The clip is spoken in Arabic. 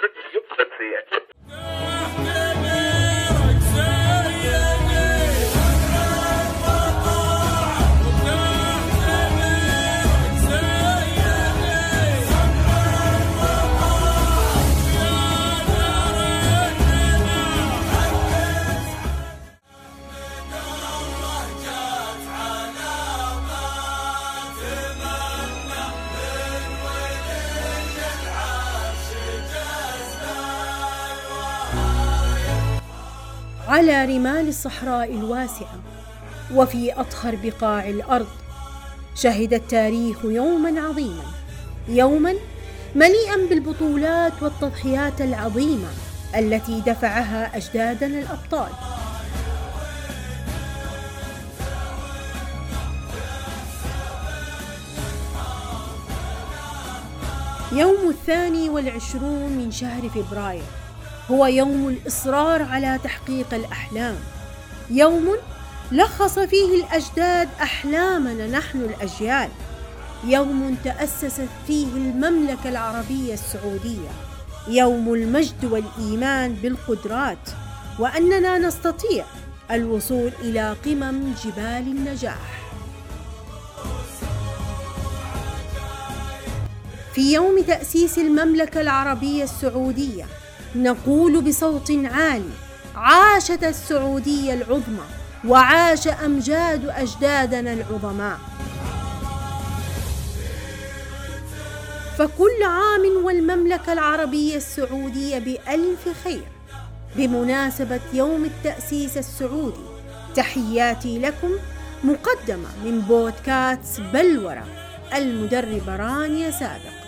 Let's see it. على رمال الصحراء الواسعة وفي أطهر بقاع الأرض. شهد التاريخ يوما عظيما يوما مليئا بالبطولات والتضحيات العظيمة التي دفعها أجدادنا الأبطال. يوم الثاني والعشرون من شهر فبراير هو يوم الإصرار على تحقيق الأحلام. يوم لخص فيه الأجداد أحلامنا نحن الأجيال. يوم تأسست فيه المملكة العربية السعودية. يوم المجد والإيمان بالقدرات. وأننا نستطيع الوصول إلى قمم جبال النجاح. في يوم تأسيس المملكة العربية السعودية نقول بصوت عالي عاشت السعودية العظمى وعاش أمجاد أجدادنا العظماء. فكل عام والمملكة العربية السعودية بألف خير. بمناسبة يوم التأسيس السعودي تحياتي لكم مقدمة من بودكاست بلورة المدربه رانيا سابق.